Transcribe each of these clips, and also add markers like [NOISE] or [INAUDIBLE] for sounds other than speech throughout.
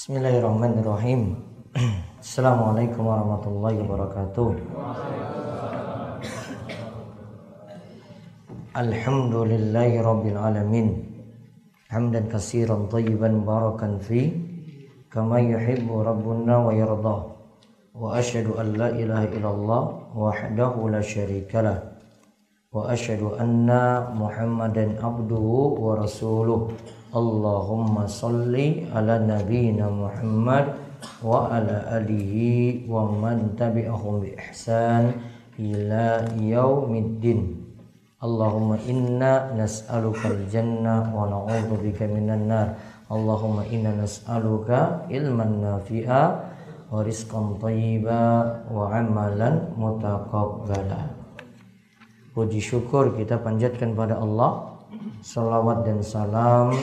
Bismillahirrahmanirrahim. Assalamualaikum warahmatullahi wabarakatuh. Alhamdulillahi rabbil alamin. Hamdan katsiran tayyiban barakan fi kama yuhibbu rabbuna wa yarda. Wa asyhadu an la ilaha illallah wahdahu la syarikalah. Wa asyhadu anna Muhammadan abduhu wa rasuluh. Allahumma salli ala nabiyyina Muhammad wa ala alihi wa man tabi'ahum bi ihsan ila yaumiddin. Allahumma inna nas'aluka al-jannah wa na'udzu bika minan nar. Allahumma inna nas'aluka ilman nafi'a wa rizqan thayyiba wa amalan mutaqabbala. Puji syukur kita panjatkan pada Allah Salawat dan salam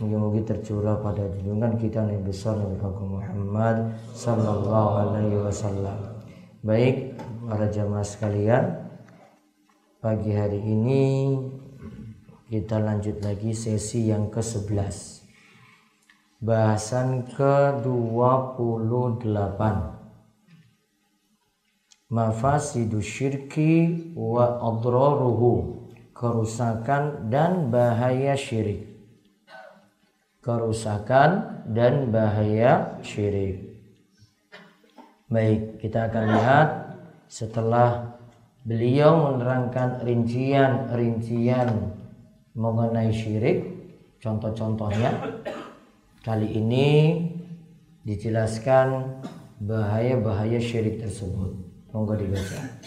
Mungkin-mungkin tercurah pada junjungan kita Nabi besar Nabi Agung Muhammad Sallallahu alaihi wasallam. Baik para jamaah sekalian Pagi hari ini Kita lanjut lagi sesi yang ke-11 Bahasan ke-28 Mafasidu syirki wa adraruhu kerusakan dan bahaya syirik. Kerusakan dan bahaya syirik. Baik, kita akan lihat setelah beliau menerangkan rincian-rincian mengenai syirik, contoh-contohnya. Kali ini dijelaskan bahaya-bahaya syirik tersebut. Monggo dibaca.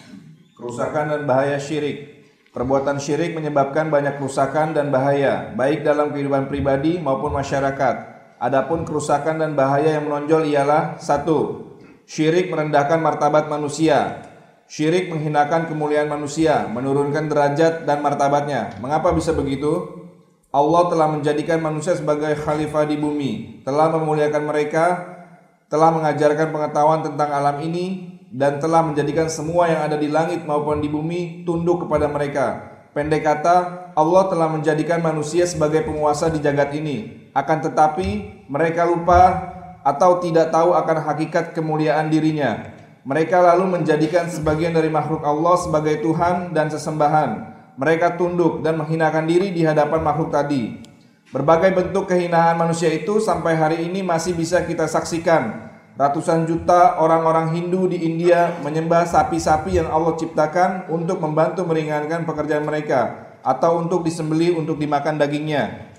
Kerusakan dan bahaya syirik. Perbuatan syirik menyebabkan banyak kerusakan dan bahaya, baik dalam kehidupan pribadi maupun masyarakat. Adapun kerusakan dan bahaya yang menonjol ialah satu, Syirik merendahkan martabat manusia. Syirik menghinakan kemuliaan manusia, menurunkan derajat dan martabatnya. Mengapa bisa begitu? Allah telah menjadikan manusia sebagai khalifah di bumi, telah memuliakan mereka, telah mengajarkan pengetahuan tentang alam ini, dan telah menjadikan semua yang ada di langit maupun di bumi tunduk kepada mereka. Pendek kata, Allah telah menjadikan manusia sebagai penguasa di jagat ini. Akan tetapi, mereka lupa atau tidak tahu akan hakikat kemuliaan dirinya. Mereka lalu menjadikan sebagian dari makhluk Allah sebagai Tuhan dan sesembahan. Mereka tunduk dan menghinakan diri di hadapan makhluk tadi. Berbagai bentuk kehinaan manusia itu sampai hari ini masih bisa kita saksikan Ratusan juta orang-orang Hindu di India menyembah sapi-sapi yang Allah ciptakan untuk membantu meringankan pekerjaan mereka atau untuk disembeli untuk dimakan dagingnya.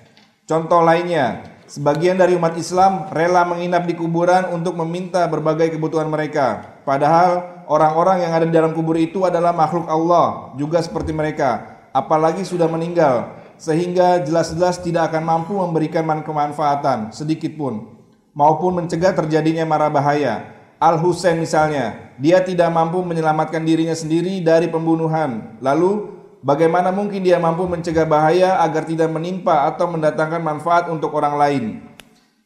Contoh lainnya, sebagian dari umat Islam rela menginap di kuburan untuk meminta berbagai kebutuhan mereka. Padahal orang-orang yang ada di dalam kubur itu adalah makhluk Allah, juga seperti mereka, apalagi sudah meninggal, sehingga jelas-jelas tidak akan mampu memberikan kemanfaatan sedikit pun maupun mencegah terjadinya mara bahaya. Al Husain misalnya, dia tidak mampu menyelamatkan dirinya sendiri dari pembunuhan. Lalu, bagaimana mungkin dia mampu mencegah bahaya agar tidak menimpa atau mendatangkan manfaat untuk orang lain?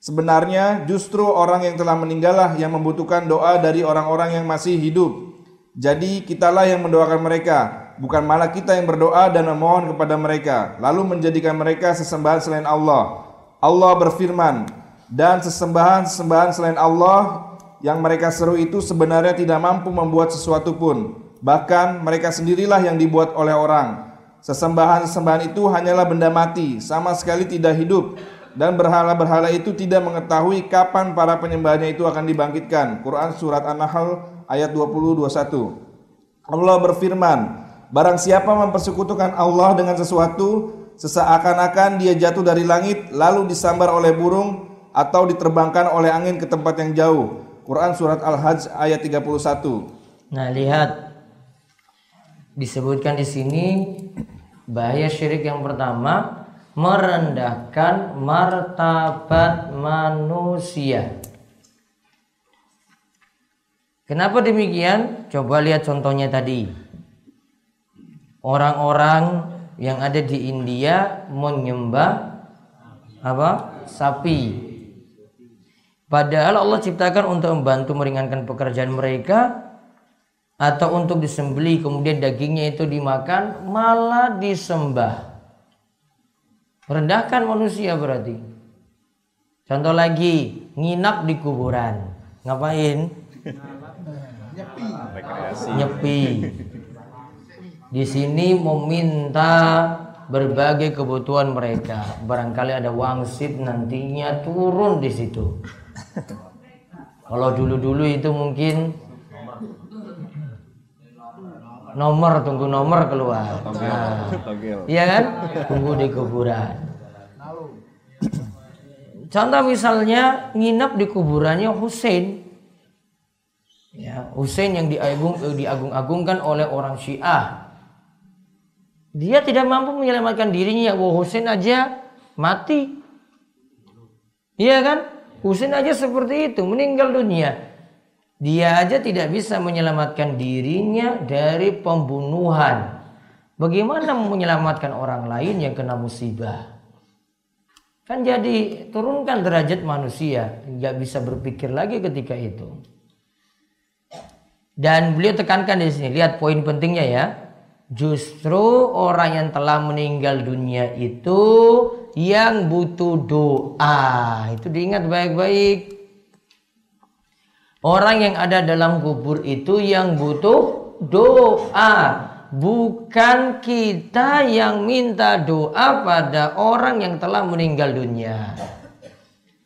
Sebenarnya, justru orang yang telah meninggallah yang membutuhkan doa dari orang-orang yang masih hidup. Jadi, kitalah yang mendoakan mereka, bukan malah kita yang berdoa dan memohon kepada mereka, lalu menjadikan mereka sesembahan selain Allah. Allah berfirman, dan sesembahan-sesembahan selain Allah yang mereka seru itu sebenarnya tidak mampu membuat sesuatu pun. Bahkan mereka sendirilah yang dibuat oleh orang. Sesembahan-sesembahan itu hanyalah benda mati, sama sekali tidak hidup. Dan berhala-berhala itu tidak mengetahui kapan para penyembahnya itu akan dibangkitkan. Quran Surat An-Nahl ayat 20-21 Allah berfirman, Barang siapa mempersekutukan Allah dengan sesuatu, seseakan-akan dia jatuh dari langit, lalu disambar oleh burung, atau diterbangkan oleh angin ke tempat yang jauh. Quran surat Al-Hajj ayat 31. Nah, lihat disebutkan di sini bahaya syirik yang pertama merendahkan martabat manusia. Kenapa demikian? Coba lihat contohnya tadi. Orang-orang yang ada di India menyembah apa? Sapi. Padahal Allah ciptakan untuk membantu meringankan pekerjaan mereka atau untuk disembeli kemudian dagingnya itu dimakan malah disembah. Rendahkan manusia berarti. Contoh lagi, nginap di kuburan. Ngapain? Nyepi. Di sini meminta berbagai kebutuhan mereka. Barangkali ada wangsit nantinya turun di situ. Kalau dulu-dulu itu mungkin nomor tunggu nomor keluar. Nah, iya kan? Tunggu di kuburan. Contoh misalnya nginap di kuburannya Hussein. Ya, Hussein yang diagung, diagung-agungkan oleh orang Syiah dia tidak mampu menyelamatkan dirinya. Wah Husain aja mati. Iya kan? Husain aja seperti itu, meninggal dunia. Dia aja tidak bisa menyelamatkan dirinya dari pembunuhan. Bagaimana menyelamatkan orang lain yang kena musibah? Kan jadi turunkan derajat manusia, nggak bisa berpikir lagi ketika itu. Dan beliau tekankan di sini, lihat poin pentingnya ya. Justru orang yang telah meninggal dunia itu yang butuh doa. Itu diingat baik-baik. Orang yang ada dalam kubur itu yang butuh doa. Bukan kita yang minta doa pada orang yang telah meninggal dunia.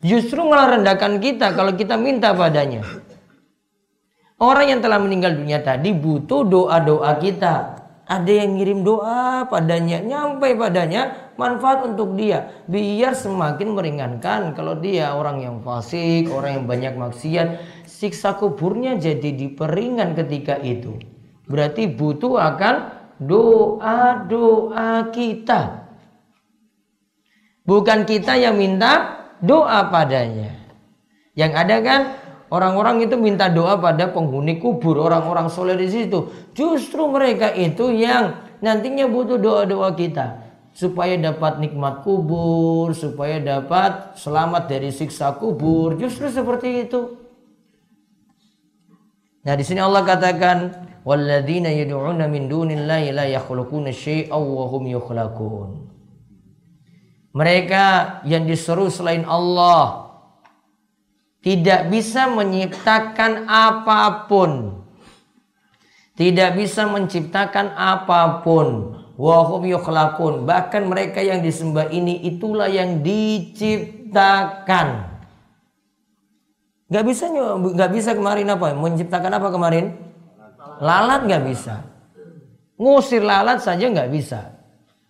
Justru malah rendahkan kita kalau kita minta padanya. Orang yang telah meninggal dunia tadi butuh doa-doa kita. Ada yang ngirim doa padanya, nyampe padanya manfaat untuk dia. Biar semakin meringankan kalau dia orang yang fasik, orang yang banyak maksiat, siksa kuburnya jadi diperingan ketika itu. Berarti butuh akan doa-doa kita. Bukan kita yang minta doa padanya. Yang ada kan Orang-orang itu minta doa pada penghuni kubur, orang-orang soleh di situ. Justru mereka itu yang nantinya butuh doa-doa kita supaya dapat nikmat kubur, supaya dapat selamat dari siksa kubur. Justru seperti itu. Nah, di sini Allah katakan, "Walladzina yad'una min dunillahi la yakhluquna syai'aw wa hum yukhlaqun." Mereka yang diseru selain Allah tidak bisa menciptakan apa pun. Tidak bisa menciptakan apa pun. Wahum yukhlakun. Bahkan mereka yang disembah ini itulah yang diciptakan. Gak bisa nggak bisa kemarin apa? Menciptakan apa kemarin? Lalat gak bisa. Ngusir lalat saja gak bisa.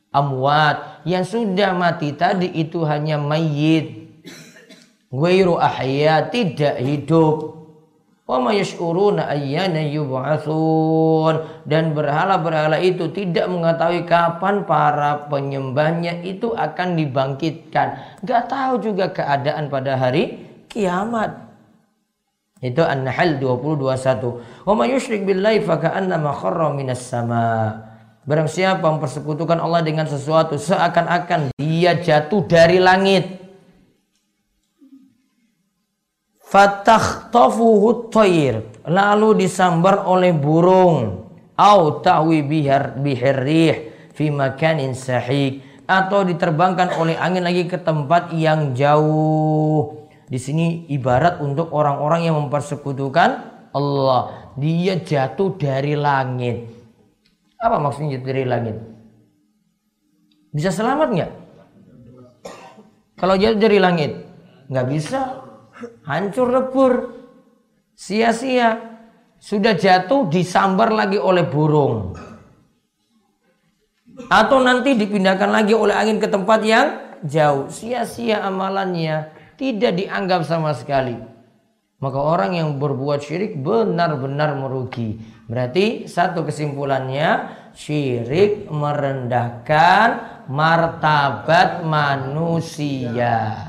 Amwat yang sudah mati tadi itu hanya mayit Ghairu ahya tidak hidup. Wa ma yash'uruna ayyana yub'atsun dan berhala-berhala itu tidak mengetahui kapan para penyembahnya itu akan dibangkitkan. Gak tahu juga keadaan pada hari kiamat. Itu An-Nahl 2021. Wa ma yusyrik billahi fa ka'annama kharra minas sama. Barang siapa mempersekutukan Allah dengan sesuatu seakan-akan dia jatuh dari langit. Fatakhtafuhu thair lalu disambar oleh burung. Au tahwi bihar fi makanin sahih. Atau diterbangkan oleh angin lagi ke tempat yang jauh. Di sini ibarat untuk orang-orang yang mempersekutukan Allah. Dia jatuh dari langit. Apa maksudnya jatuh dari langit? Bisa selamat nggak? Kalau jatuh dari langit nggak bisa hancur lebur, sia-sia. Sudah jatuh disambar lagi oleh burung. Atau nanti dipindahkan lagi oleh angin ke tempat yang jauh. Sia-sia amalannya. Tidak dianggap sama sekali. Maka orang yang berbuat syirik benar-benar merugi. Berarti satu kesimpulannya syirik merendahkan martabat manusia.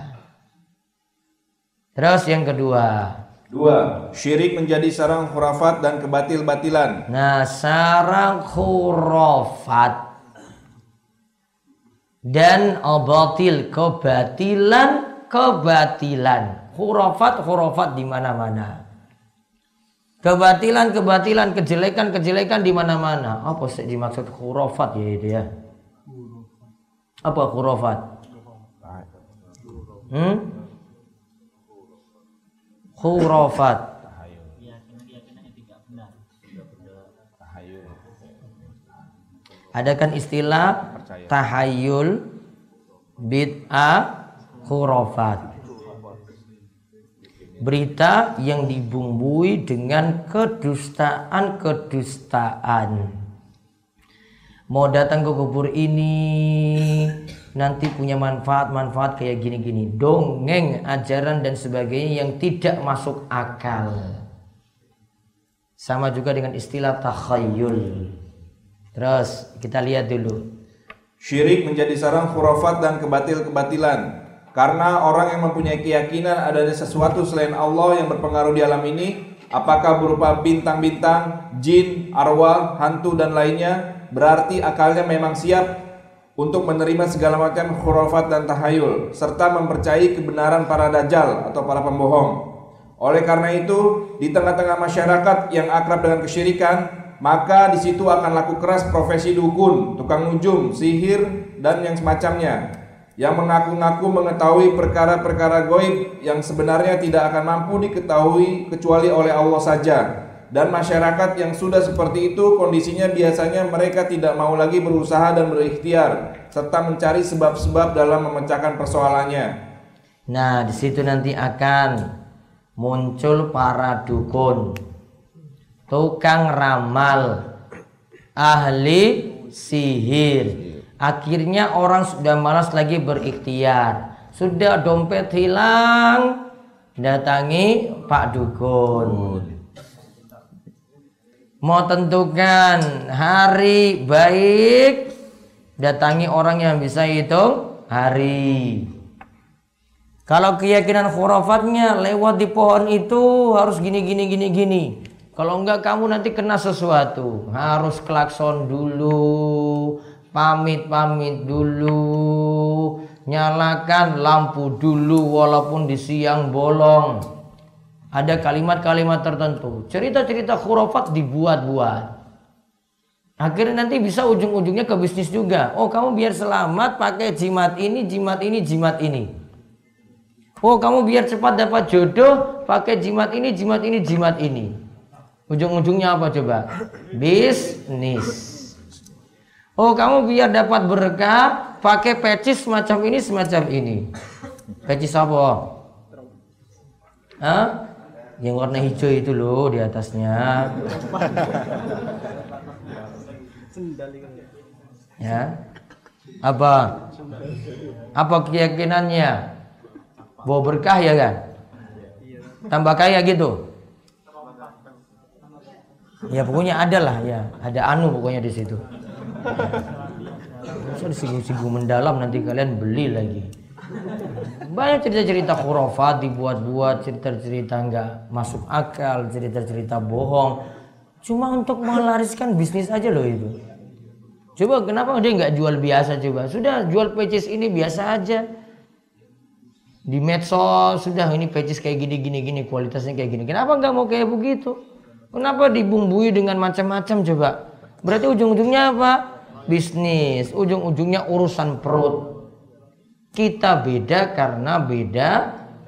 Terus yang kedua. Dua, syirik menjadi sarang khurafat dan kebatil-batilan. Nah, sarang khurafat dan batil kebatilan kebatilan khurafat khurafat di mana-mana kebatilan kebatilan kejelekan kejelekan di mana-mana apa sih dimaksud khurafat ya itu ya apa khurafat hmm? Khurafat. Ada kan istilah tahayul, bid'ah, khurafat. Berita yang dibumbui dengan kedustaan-kedustaan. Mau datang ke kubur ini nanti punya manfaat-manfaat kayak gini-gini. Dongeng, ajaran dan sebagainya yang tidak masuk akal. Sama juga dengan istilah takhayul. Terus kita lihat dulu. Syirik menjadi sarang khurafat dan kebatil-kebatilan. Karena orang yang mempunyai keyakinan adanya sesuatu selain Allah yang berpengaruh di alam ini, apakah berupa bintang-bintang, jin, arwah, hantu dan lainnya, berarti akalnya memang siap untuk menerima segala macam khurafat dan tahayul serta mempercayai kebenaran para dajjal atau para pembohong. Oleh karena itu, di tengah-tengah masyarakat yang akrab dengan kesyirikan, maka di situ akan laku keras profesi dukun, tukang ujung, sihir, dan yang semacamnya yang mengaku-ngaku mengetahui perkara-perkara goib yang sebenarnya tidak akan mampu diketahui kecuali oleh Allah saja. Dan masyarakat yang sudah seperti itu kondisinya biasanya mereka tidak mau lagi berusaha dan berikhtiar serta mencari sebab-sebab dalam memecahkan persoalannya. Nah, di situ nanti akan muncul para dukun, tukang ramal, ahli sihir. Akhirnya orang sudah malas lagi berikhtiar. Sudah dompet hilang, datangi Pak Dukun. Mau tentukan hari baik, datangi orang yang bisa hitung hari. Kalau keyakinan khurafatnya lewat di pohon itu harus gini gini gini gini. Kalau enggak kamu nanti kena sesuatu. Harus klakson dulu, pamit-pamit dulu, nyalakan lampu dulu walaupun di siang bolong. Ada kalimat-kalimat tertentu. Cerita-cerita khurafat dibuat-buat. Akhirnya nanti bisa ujung-ujungnya ke bisnis juga. Oh kamu biar selamat pakai jimat ini, jimat ini, jimat ini. Oh kamu biar cepat dapat jodoh pakai jimat ini, jimat ini, jimat ini. Ujung-ujungnya apa coba? Bisnis. Oh kamu biar dapat berkah pakai pecis semacam ini, semacam ini. Pecis apa? Hah? Yang warna hijau itu loh di atasnya. Ya. Apa? Apa keyakinannya? Bawa berkah ya kan? Tambah kaya gitu. Ya pokoknya ada lah ya, ada anu pokoknya di situ. Bisa disinggung-singgung mendalam nanti kalian beli lagi. Banyak cerita-cerita khurafat dibuat-buat, cerita-cerita nggak masuk akal, cerita-cerita bohong. Cuma untuk melariskan bisnis aja loh itu. Coba kenapa dia nggak jual biasa coba? Sudah jual pecis ini biasa aja. Di medsos sudah ini pecis kayak gini gini gini kualitasnya kayak gini. Kenapa nggak mau kayak begitu? Kenapa dibumbui dengan macam-macam coba? Berarti ujung-ujungnya apa? Bisnis. Ujung-ujungnya urusan perut. Kita beda karena beda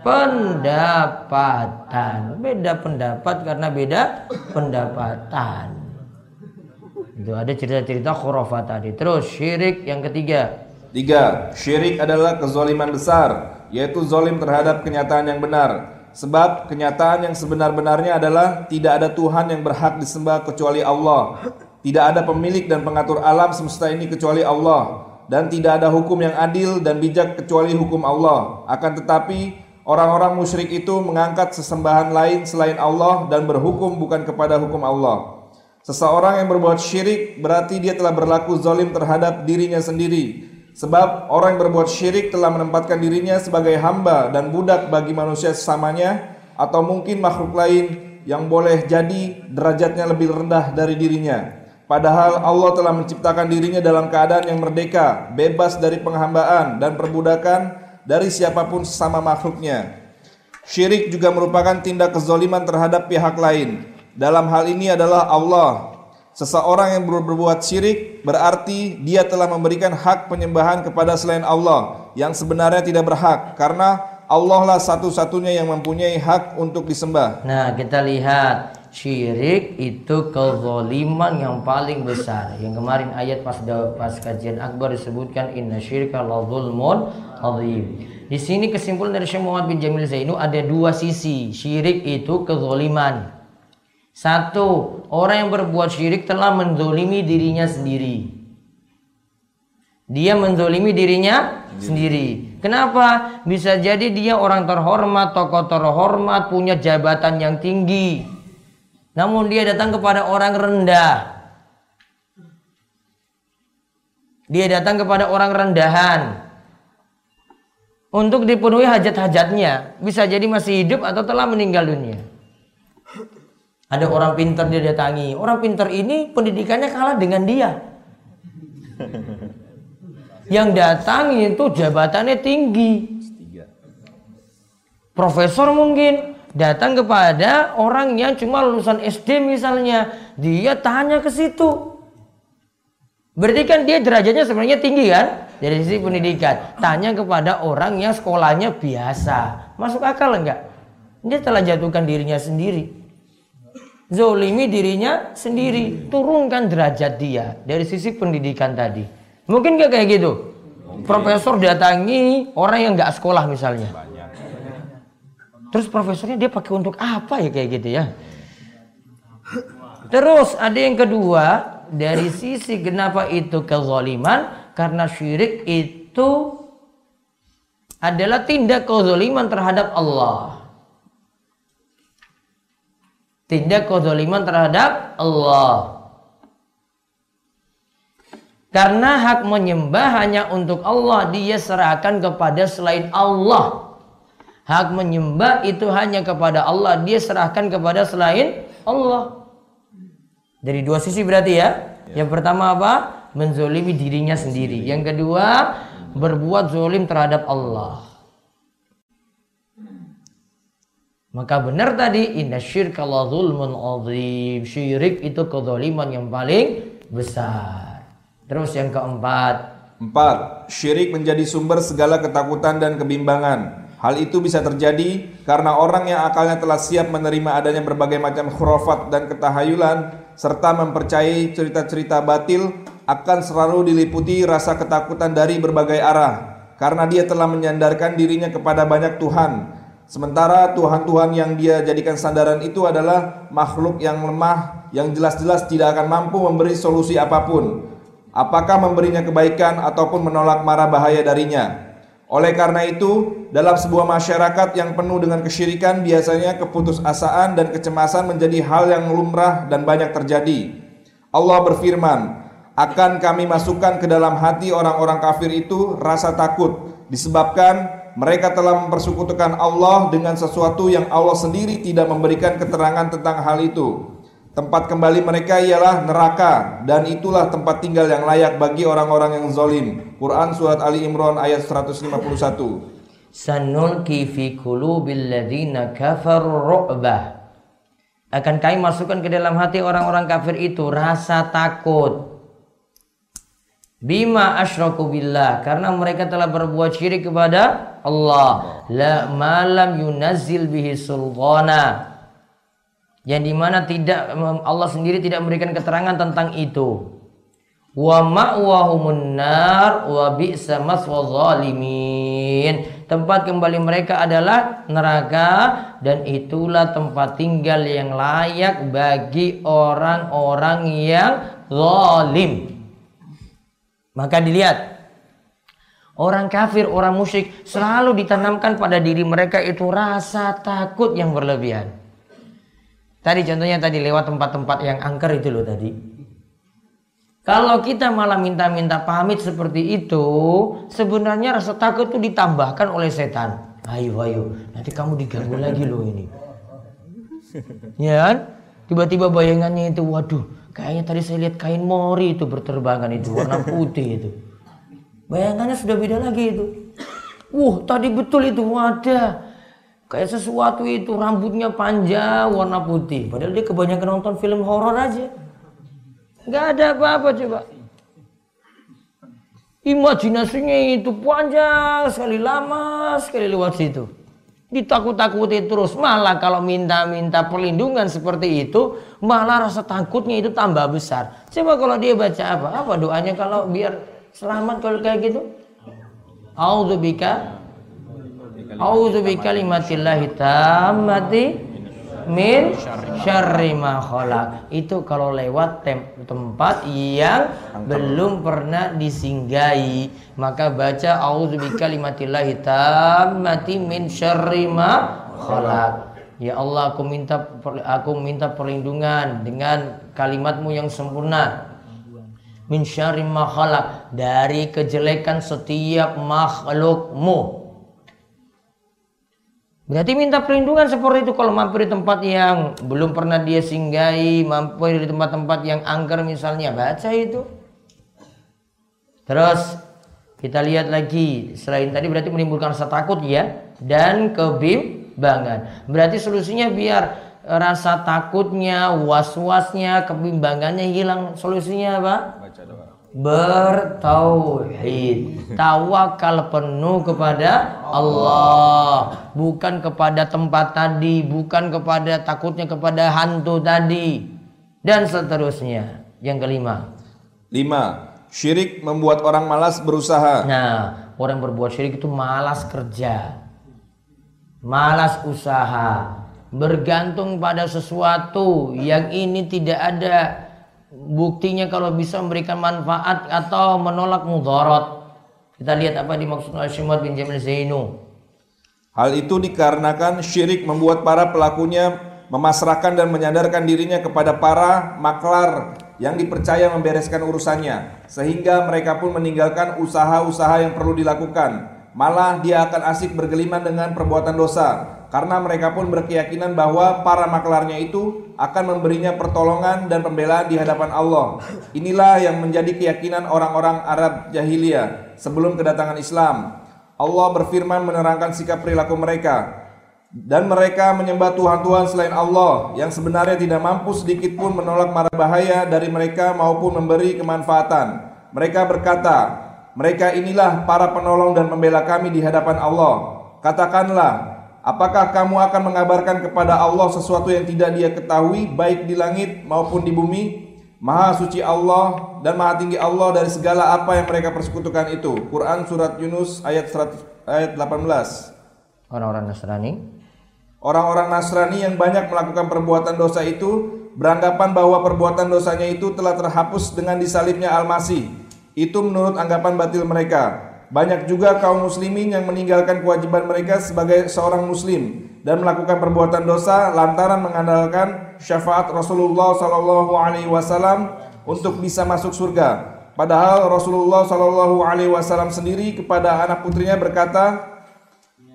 pendapatan. Beda pendapat karena beda pendapatan. Itu ada cerita-cerita khurafat tadi. Terus syirik yang ketiga. Tiga, syirik adalah kezoliman besar, yaitu zolim terhadap kenyataan yang benar. Sebab kenyataan yang sebenar-benarnya adalah tidak ada Tuhan yang berhak disembah kecuali Allah. Tidak ada pemilik dan pengatur alam semesta ini kecuali Allah dan tidak ada hukum yang adil dan bijak kecuali hukum Allah. Akan tetapi orang-orang musyrik itu mengangkat sesembahan lain selain Allah dan berhukum bukan kepada hukum Allah. Seseorang yang berbuat syirik berarti dia telah berlaku zalim terhadap dirinya sendiri. Sebab orang yang berbuat syirik telah menempatkan dirinya sebagai hamba dan budak bagi manusia sesamanya atau mungkin makhluk lain yang boleh jadi derajatnya lebih rendah dari dirinya. Padahal Allah telah menciptakan dirinya dalam keadaan yang merdeka, bebas dari penghambaan dan perbudakan dari siapa pun sesama makhluknya. Syirik juga merupakan tindak kezoliman terhadap pihak lain. Dalam hal ini adalah Allah. Seseorang yang berbuat syirik berarti dia telah memberikan hak penyembahan kepada selain Allah yang sebenarnya tidak berhak karena Allah lah satu-satunya yang mempunyai hak untuk disembah. Nah, kita lihat syirik itu kezaliman yang paling besar. Yang kemarin ayat pas pas kajian akbar disebutkan inna syirka la zulmun azim. Di sini kesimpulan dari Syekh Muhammad bin Jamil Zainu ada dua sisi. Syirik itu kezaliman. Satu, orang yang berbuat syirik telah menzolimi dirinya sendiri. Dia menzolimi dirinya sendiri. Kenapa? Bisa jadi dia orang terhormat, tokoh terhormat, punya jabatan yang tinggi. Namun dia datang kepada orang rendah. Dia datang kepada orang rendahan. Untuk dipenuhi hajat-hajatnya. Bisa jadi masih hidup atau telah meninggal dunia. Ada orang pintar dia datangi. Orang pintar ini pendidikannya kalah dengan dia. Yang datang itu jabatannya tinggi. Profesor mungkin datang kepada orang yang cuma lulusan SD misalnya, dia tanya ke situ. Berarti kan dia derajatnya sebenarnya tinggi kan dari sisi pendidikan. Tanya kepada orang yang sekolahnya biasa. Masuk akal enggak? Dia telah jatuhkan dirinya sendiri. Zolimi dirinya sendiri. Turunkan derajat dia dari sisi pendidikan tadi. Mungkin gak kayak gitu? Mungkin. Profesor datangi orang yang gak sekolah misalnya. Terus profesornya dia pakai untuk apa ya kayak gitu ya? Terus ada yang kedua dari sisi kenapa itu kezaliman karena syirik itu adalah tindak kezaliman terhadap Allah. Tindak kezaliman terhadap Allah. Karena hak menyembah hanya untuk Allah, dia serahkan kepada selain Allah. Hak menyembah itu hanya kepada Allah, dia serahkan kepada selain Allah. Dari dua sisi berarti ya. ya. Yang pertama apa? Menzolimi dirinya sendiri. Yang kedua, berbuat zolim terhadap Allah. Maka benar tadi inna syirka la zulmun azim. Syirik itu kezaliman yang paling besar. Terus yang keempat. Empat, syirik menjadi sumber segala ketakutan dan kebimbangan. Hal itu bisa terjadi karena orang yang akalnya telah siap menerima adanya berbagai macam khurafat dan ketahayulan serta mempercayai cerita-cerita batil akan selalu diliputi rasa ketakutan dari berbagai arah karena dia telah menyandarkan dirinya kepada banyak Tuhan. Sementara Tuhan-Tuhan yang dia jadikan sandaran itu adalah makhluk yang lemah yang jelas-jelas tidak akan mampu memberi solusi apa pun apakah memberinya kebaikan ataupun menolak marah bahaya darinya. Oleh karena itu, dalam sebuah masyarakat yang penuh dengan kesyirikan, biasanya keputusasaan dan kecemasan menjadi hal yang lumrah dan banyak terjadi. Allah berfirman, akan kami masukkan ke dalam hati orang-orang kafir itu rasa takut, disebabkan mereka telah mempersekutukan Allah dengan sesuatu yang Allah sendiri tidak memberikan keterangan tentang hal itu. Tempat kembali mereka ialah neraka dan itulah tempat tinggal yang layak bagi orang-orang yang zalim. Quran surat Ali Imran ayat 151. Sanulki fi qulubil ladzina kafaru ru'bah. Akan kami masukkan ke dalam hati orang-orang kafir itu rasa takut. Bima asyraku billah karena mereka telah berbuat syirik kepada Allah. La malam yunazzil bihi sultana yang di mana tidak Allah sendiri tidak memberikan keterangan tentang itu. Wa ma'wahumun nar wa bi'sa maswa tempat kembali mereka adalah neraka dan itulah tempat tinggal yang layak bagi orang-orang yang zalim. Maka dilihat orang kafir orang musyrik selalu ditanamkan pada diri mereka itu rasa takut yang berlebihan Tadi contohnya tadi lewat tempat-tempat yang angker itu loh tadi. Kalau kita malah minta-minta pamit seperti itu, sebenarnya rasa takut itu ditambahkan oleh setan. Ayo, ayo, nanti kamu diganggu lagi loh ini. Ya kan? Tiba-tiba bayangannya itu, waduh, kayaknya tadi saya lihat kain mori itu berterbangan itu, warna putih itu. Bayangannya sudah beda lagi itu. Wah, tadi betul itu, wadah. Kayak sesuatu itu rambutnya panjang warna putih. Padahal dia kebanyakan nonton film horor aja. Gak ada apa-apa coba. Imajinasinya itu panjang sekali lama sekali lewat situ. Ditakut-takuti terus. Malah kalau minta-minta perlindungan seperti itu, malah rasa takutnya itu tambah besar. Coba kalau dia baca apa? Apa doanya kalau biar selamat kalau kayak gitu? A'udzubika A'udzubika kalimatillahi tammati min syarri ma khalaq. Itu kalau lewat tem tempat yang belum pernah disinggahi, maka baca auzubi kalimatillahi tammati min syarri ma khalaq. Ya Allah, aku minta aku minta perlindungan dengan kalimatmu yang sempurna. Min syarri ma khalaq. Dari kejelekan setiap makhlukmu Berarti minta perlindungan seperti itu kalau mampir di tempat yang belum pernah dia singgahi, mampir di tempat-tempat yang angker misalnya, baca itu. Terus kita lihat lagi, selain tadi berarti menimbulkan rasa takut ya dan kebimbangan. Berarti solusinya biar rasa takutnya, was-wasnya, kebimbangannya hilang. Solusinya apa? Baca doa bertauhid. Tawakal penuh kepada Allah. Bukan kepada tempat tadi bukan kepada takutnya kepada hantu tadi. Dan seterusnya. Yang kelima. Lima syirik membuat orang malas berusaha. Nah orang berbuat syirik itu malas kerja. Malas usaha. Bergantung pada sesuatu yang ini tidak ada buktinya kalau bisa memberikan manfaat atau menolak mudarat. Kita lihat apa dimaksud oleh Syimad bin Jamil Zainu. Hal itu dikarenakan syirik membuat para pelakunya memasrahkan dan menyadarkan dirinya kepada para maklar yang dipercaya membereskan urusannya sehingga mereka pun meninggalkan usaha-usaha yang perlu dilakukan malah dia akan asik bergeliman dengan perbuatan dosa karena mereka pun berkeyakinan bahwa para maklarnya itu akan memberinya pertolongan dan pembelaan di hadapan Allah. Inilah yang menjadi keyakinan orang-orang Arab jahiliyah sebelum kedatangan Islam. Allah berfirman menerangkan sikap perilaku mereka dan mereka menyembah Tuhan-Tuhan selain Allah yang sebenarnya tidak mampu sedikit pun menolak mara bahaya dari mereka maupun memberi kemanfaatan. Mereka berkata, mereka inilah para penolong dan pembela kami di hadapan Allah. Katakanlah, Apakah kamu akan mengabarkan kepada Allah sesuatu yang tidak dia ketahui baik di langit maupun di bumi? Maha suci Allah dan maha tinggi Allah dari segala apa yang mereka persekutukan itu. Quran surat Yunus ayat 100, ayat 18. Orang-orang Nasrani Orang-orang Nasrani yang banyak melakukan perbuatan dosa itu beranggapan bahwa perbuatan dosanya itu telah terhapus dengan disalibnya Al-Masih. Itu menurut anggapan batil mereka. Banyak juga kaum muslimin yang meninggalkan kewajiban mereka sebagai seorang muslim dan melakukan perbuatan dosa lantaran mengandalkan syafaat Rasulullah sallallahu alaihi wasallam untuk bisa masuk surga. Padahal Rasulullah sallallahu alaihi wasallam sendiri kepada anak putrinya berkata,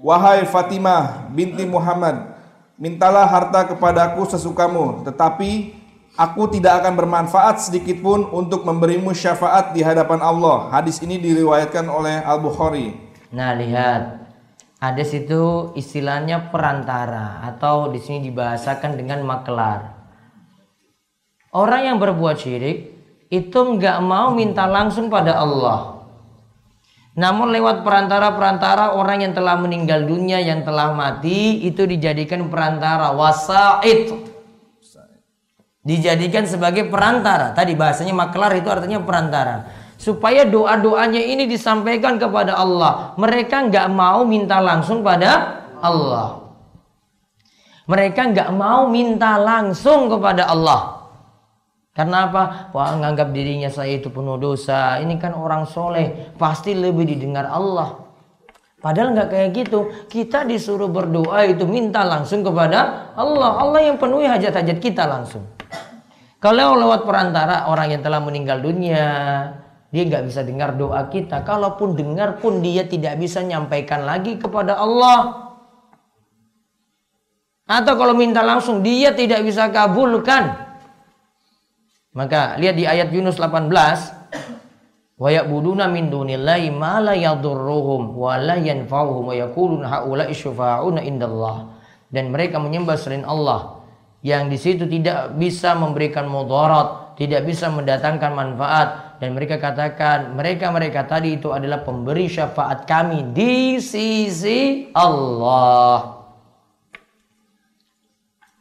"Wahai Fatimah binti Muhammad, mintalah harta kepadaku sesukamu, tetapi Aku tidak akan bermanfaat sedikit pun untuk memberimu syafaat di hadapan Allah. Hadis ini diriwayatkan oleh Al-Bukhari. Nah, lihat. Ada situ istilahnya perantara atau di sini dibahasakan dengan maklar. Orang yang berbuat syirik itu nggak mau minta langsung pada Allah. Namun lewat perantara-perantara orang yang telah meninggal dunia, yang telah mati itu dijadikan perantara wasaid dijadikan sebagai perantara. Tadi bahasanya maklar itu artinya perantara. Supaya doa-doanya ini disampaikan kepada Allah. Mereka nggak mau minta langsung pada Allah. Mereka nggak mau minta langsung kepada Allah. Karena apa? Wah, nganggap dirinya saya itu penuh dosa. Ini kan orang soleh, pasti lebih didengar Allah. Padahal nggak kayak gitu. Kita disuruh berdoa itu minta langsung kepada Allah. Allah yang penuhi hajat-hajat kita langsung. Kalau lewat perantara orang yang telah meninggal dunia, dia nggak bisa dengar doa kita. Kalaupun dengar pun dia tidak bisa nyampaikan lagi kepada Allah. Atau kalau minta langsung dia tidak bisa kabulkan. Maka lihat di ayat Yunus 18. Wa ya'buduna min dunillahi ma la yadurruhum wa la yanfa'uhum wa yaquluna syufa'una indallah. Dan mereka menyembah selain Allah yang di situ tidak bisa memberikan mudarat, tidak bisa mendatangkan manfaat dan mereka katakan mereka-mereka tadi itu adalah pemberi syafaat kami di sisi Allah.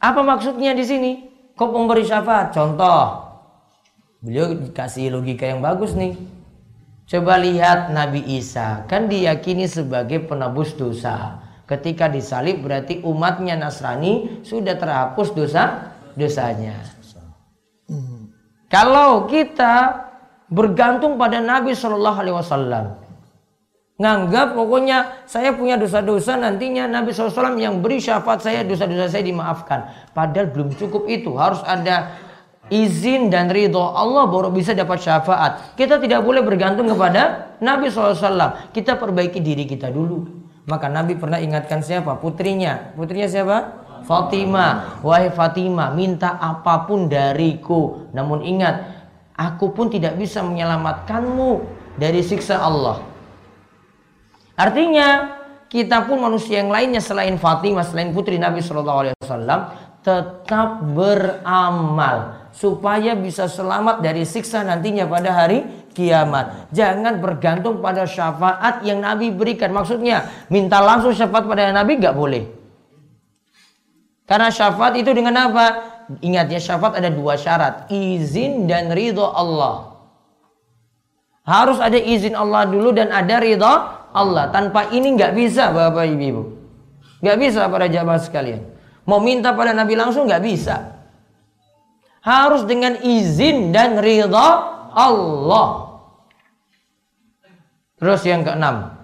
Apa maksudnya di sini? Kok memberi syafaat? Contoh, beliau dikasih logika yang bagus nih. Coba lihat Nabi Isa, kan diyakini sebagai penebus dosa. Ketika disalib berarti umatnya Nasrani sudah terhapus dosa dosanya. Kalau kita bergantung pada Nabi Shallallahu Alaihi Wasallam, nganggap pokoknya saya punya dosa-dosa nantinya Nabi SAW yang beri syafaat saya dosa-dosa saya dimaafkan. Padahal belum cukup itu, harus ada izin dan ridho Allah baru bisa dapat syafaat. Kita tidak boleh bergantung kepada Nabi SAW. Kita perbaiki diri kita dulu. Maka Nabi pernah ingatkan siapa? Putrinya. Putrinya siapa? Fatimah. Wahai Fatimah, minta apa pun dariku. Namun ingat, aku pun tidak bisa menyelamatkanmu dari siksa Allah. Artinya, kita pun manusia yang lainnya selain Fatimah, selain putri Nabi Shallallahu Alaihi Wasallam, tetap beramal supaya bisa selamat dari siksa nantinya pada hari kiamat. Jangan bergantung pada syafaat yang Nabi berikan. Maksudnya, minta langsung syafaat pada Nabi nggak boleh. Karena syafaat itu dengan apa? Ingat ya, syafaat ada dua syarat. Izin dan ridho Allah. Harus ada izin Allah dulu dan ada ridho Allah. Tanpa ini nggak bisa Bapak Ibu. Nggak bisa para jamaah sekalian. Mau minta pada Nabi langsung nggak bisa harus dengan izin dan ridha Allah. Terus yang keenam.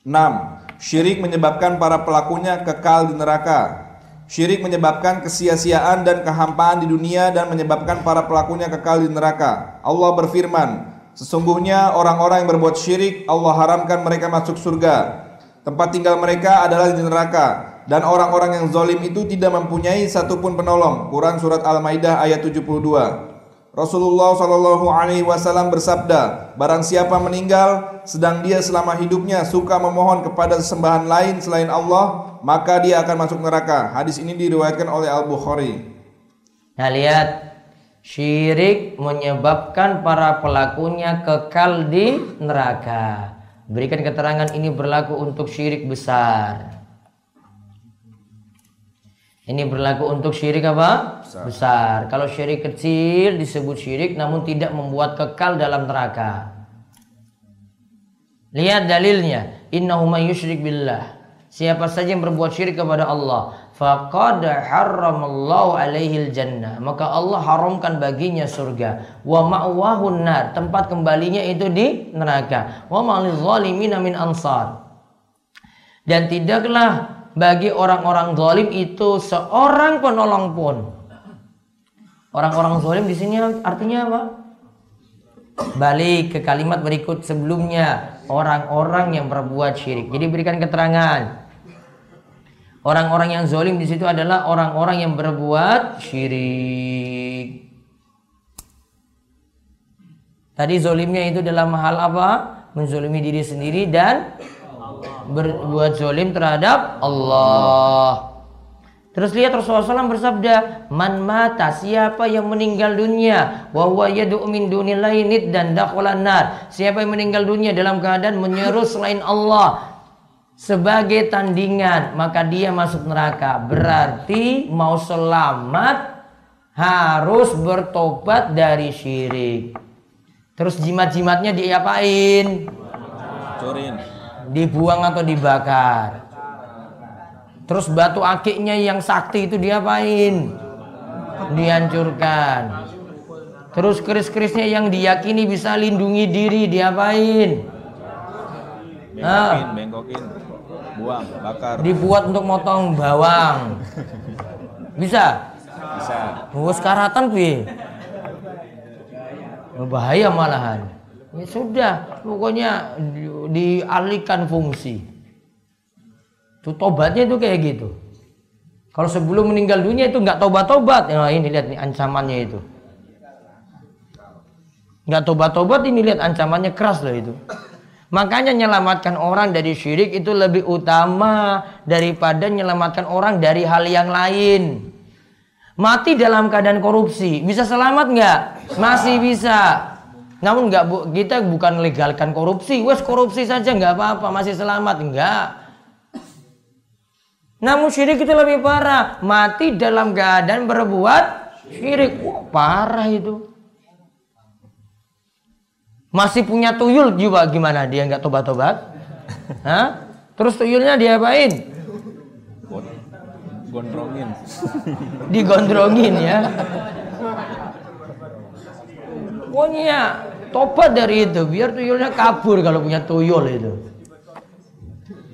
Enam, syirik menyebabkan para pelakunya kekal di neraka. Syirik menyebabkan kesia-siaan dan kehampaan di dunia dan menyebabkan para pelakunya kekal di neraka. Allah berfirman, sesungguhnya orang-orang yang berbuat syirik Allah haramkan mereka masuk surga. Tempat tinggal mereka adalah di neraka dan orang-orang yang zolim itu tidak mempunyai satupun penolong. Quran surat Al-Maidah ayat 72. Rasulullah Shallallahu Alaihi Wasallam bersabda, barang siapa meninggal sedang dia selama hidupnya suka memohon kepada sesembahan lain selain Allah, maka dia akan masuk neraka. Hadis ini diriwayatkan oleh Al Bukhari. Nah lihat, syirik menyebabkan para pelakunya kekal di neraka. Berikan keterangan ini berlaku untuk syirik besar. Ini berlaku untuk syirik apa? Besar. Besar. Kalau syirik kecil disebut syirik namun tidak membuat kekal dalam neraka. Lihat dalilnya. Innahu may yusyrik billah. Siapa saja yang berbuat syirik kepada Allah, faqad harramallahu alaihi jannah. Maka Allah haramkan baginya surga. Wa ma'wahun nar. Tempat kembalinya itu di neraka. Wa zalimin min ansar. Dan tidaklah bagi orang-orang zalim itu seorang penolong pun. Orang-orang zalim di sini artinya apa? Balik ke kalimat berikut sebelumnya, orang-orang yang berbuat syirik. Jadi berikan keterangan. Orang-orang yang zalim di situ adalah orang-orang yang berbuat syirik. Tadi zolimnya itu dalam hal apa? Menzolimi diri sendiri dan berbuat zolim terhadap Allah. Terus lihat Rasulullah SAW bersabda, "Man mata siapa yang meninggal dunia wa huwa yad'u min dan nar." Siapa yang meninggal dunia dalam keadaan menyeru selain Allah sebagai tandingan, maka dia masuk neraka. Berarti mau selamat harus bertobat dari syirik. Terus jimat-jimatnya diapain? Curin dibuang atau dibakar. Terus batu akiknya yang sakti itu diapain? Dihancurkan. Terus keris-kerisnya yang diyakini bisa lindungi diri diapain? Bengkokin, bengkokin, buang, bakar. Dibuat untuk motong bawang. Bisa? Bisa. Oh, sekaratan bi. Bahaya malahan. Ya sudah, pokoknya dialihkan fungsi. Itu tobatnya itu kayak gitu. Kalau sebelum meninggal dunia itu nggak tobat-tobat, ya ini lihat nih ancamannya itu. Nggak tobat-tobat ini lihat ancamannya keras loh itu. Makanya menyelamatkan orang dari syirik itu lebih utama daripada menyelamatkan orang dari hal yang lain. Mati dalam keadaan korupsi, bisa selamat nggak? Masih bisa. Namun nggak bu, kita bukan legalkan korupsi. Wes korupsi saja nggak apa-apa, masih selamat enggak. Namun syirik itu lebih parah. Mati dalam keadaan berbuat syirik. Wah, parah itu. Masih punya tuyul juga gimana? Dia nggak tobat-tobat? [LAUGHS] Hah? Terus tuyulnya diapain? Gondrongin. Digondrongin ya. [LAUGHS] Pokoknya tobat dari itu biar tuyulnya kabur kalau punya tuyul itu.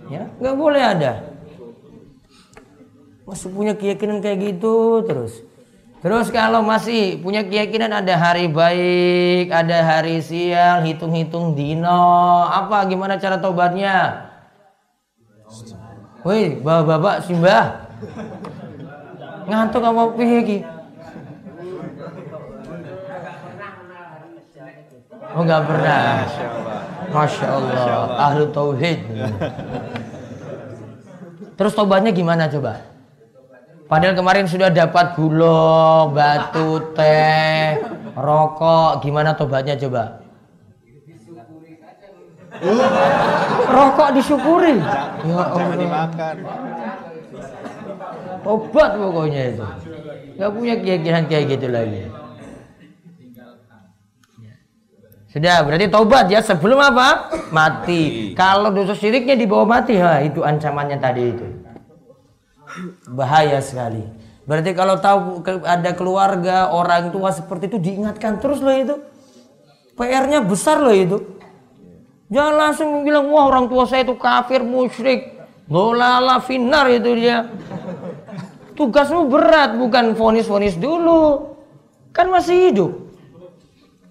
Ya, nggak boleh ada masih punya keyakinan kayak gitu terus. Terus kalau masih punya keyakinan ada hari baik, ada hari sial, hitung-hitung dino, apa gimana cara tobatnya? Woi, bapak-bapak simbah. Ngantuk apa piye iki? Oh nggak pernah. Masya Allah. Ahlu tauhid. Terus tobatnya gimana coba? Padahal kemarin sudah dapat gula, batu, teh, rokok. Gimana tobatnya coba? Rokok disyukuri. Ya Allah. dimakan. Tobat pokoknya itu. Gak punya keyakinan kayak gitu lagi. Sudah, berarti tobat ya sebelum apa? Mati. Kalau dosa syiriknya dibawa mati, ha, itu ancamannya tadi itu bahaya sekali. Berarti kalau tahu ada keluarga orang tua seperti itu diingatkan terus loh itu. PR-nya besar loh itu. Jangan langsung bilang wah orang tua saya itu kafir musyrik. Dolala finar itu dia. Tugasmu berat bukan fonis-fonis dulu. Kan masih hidup.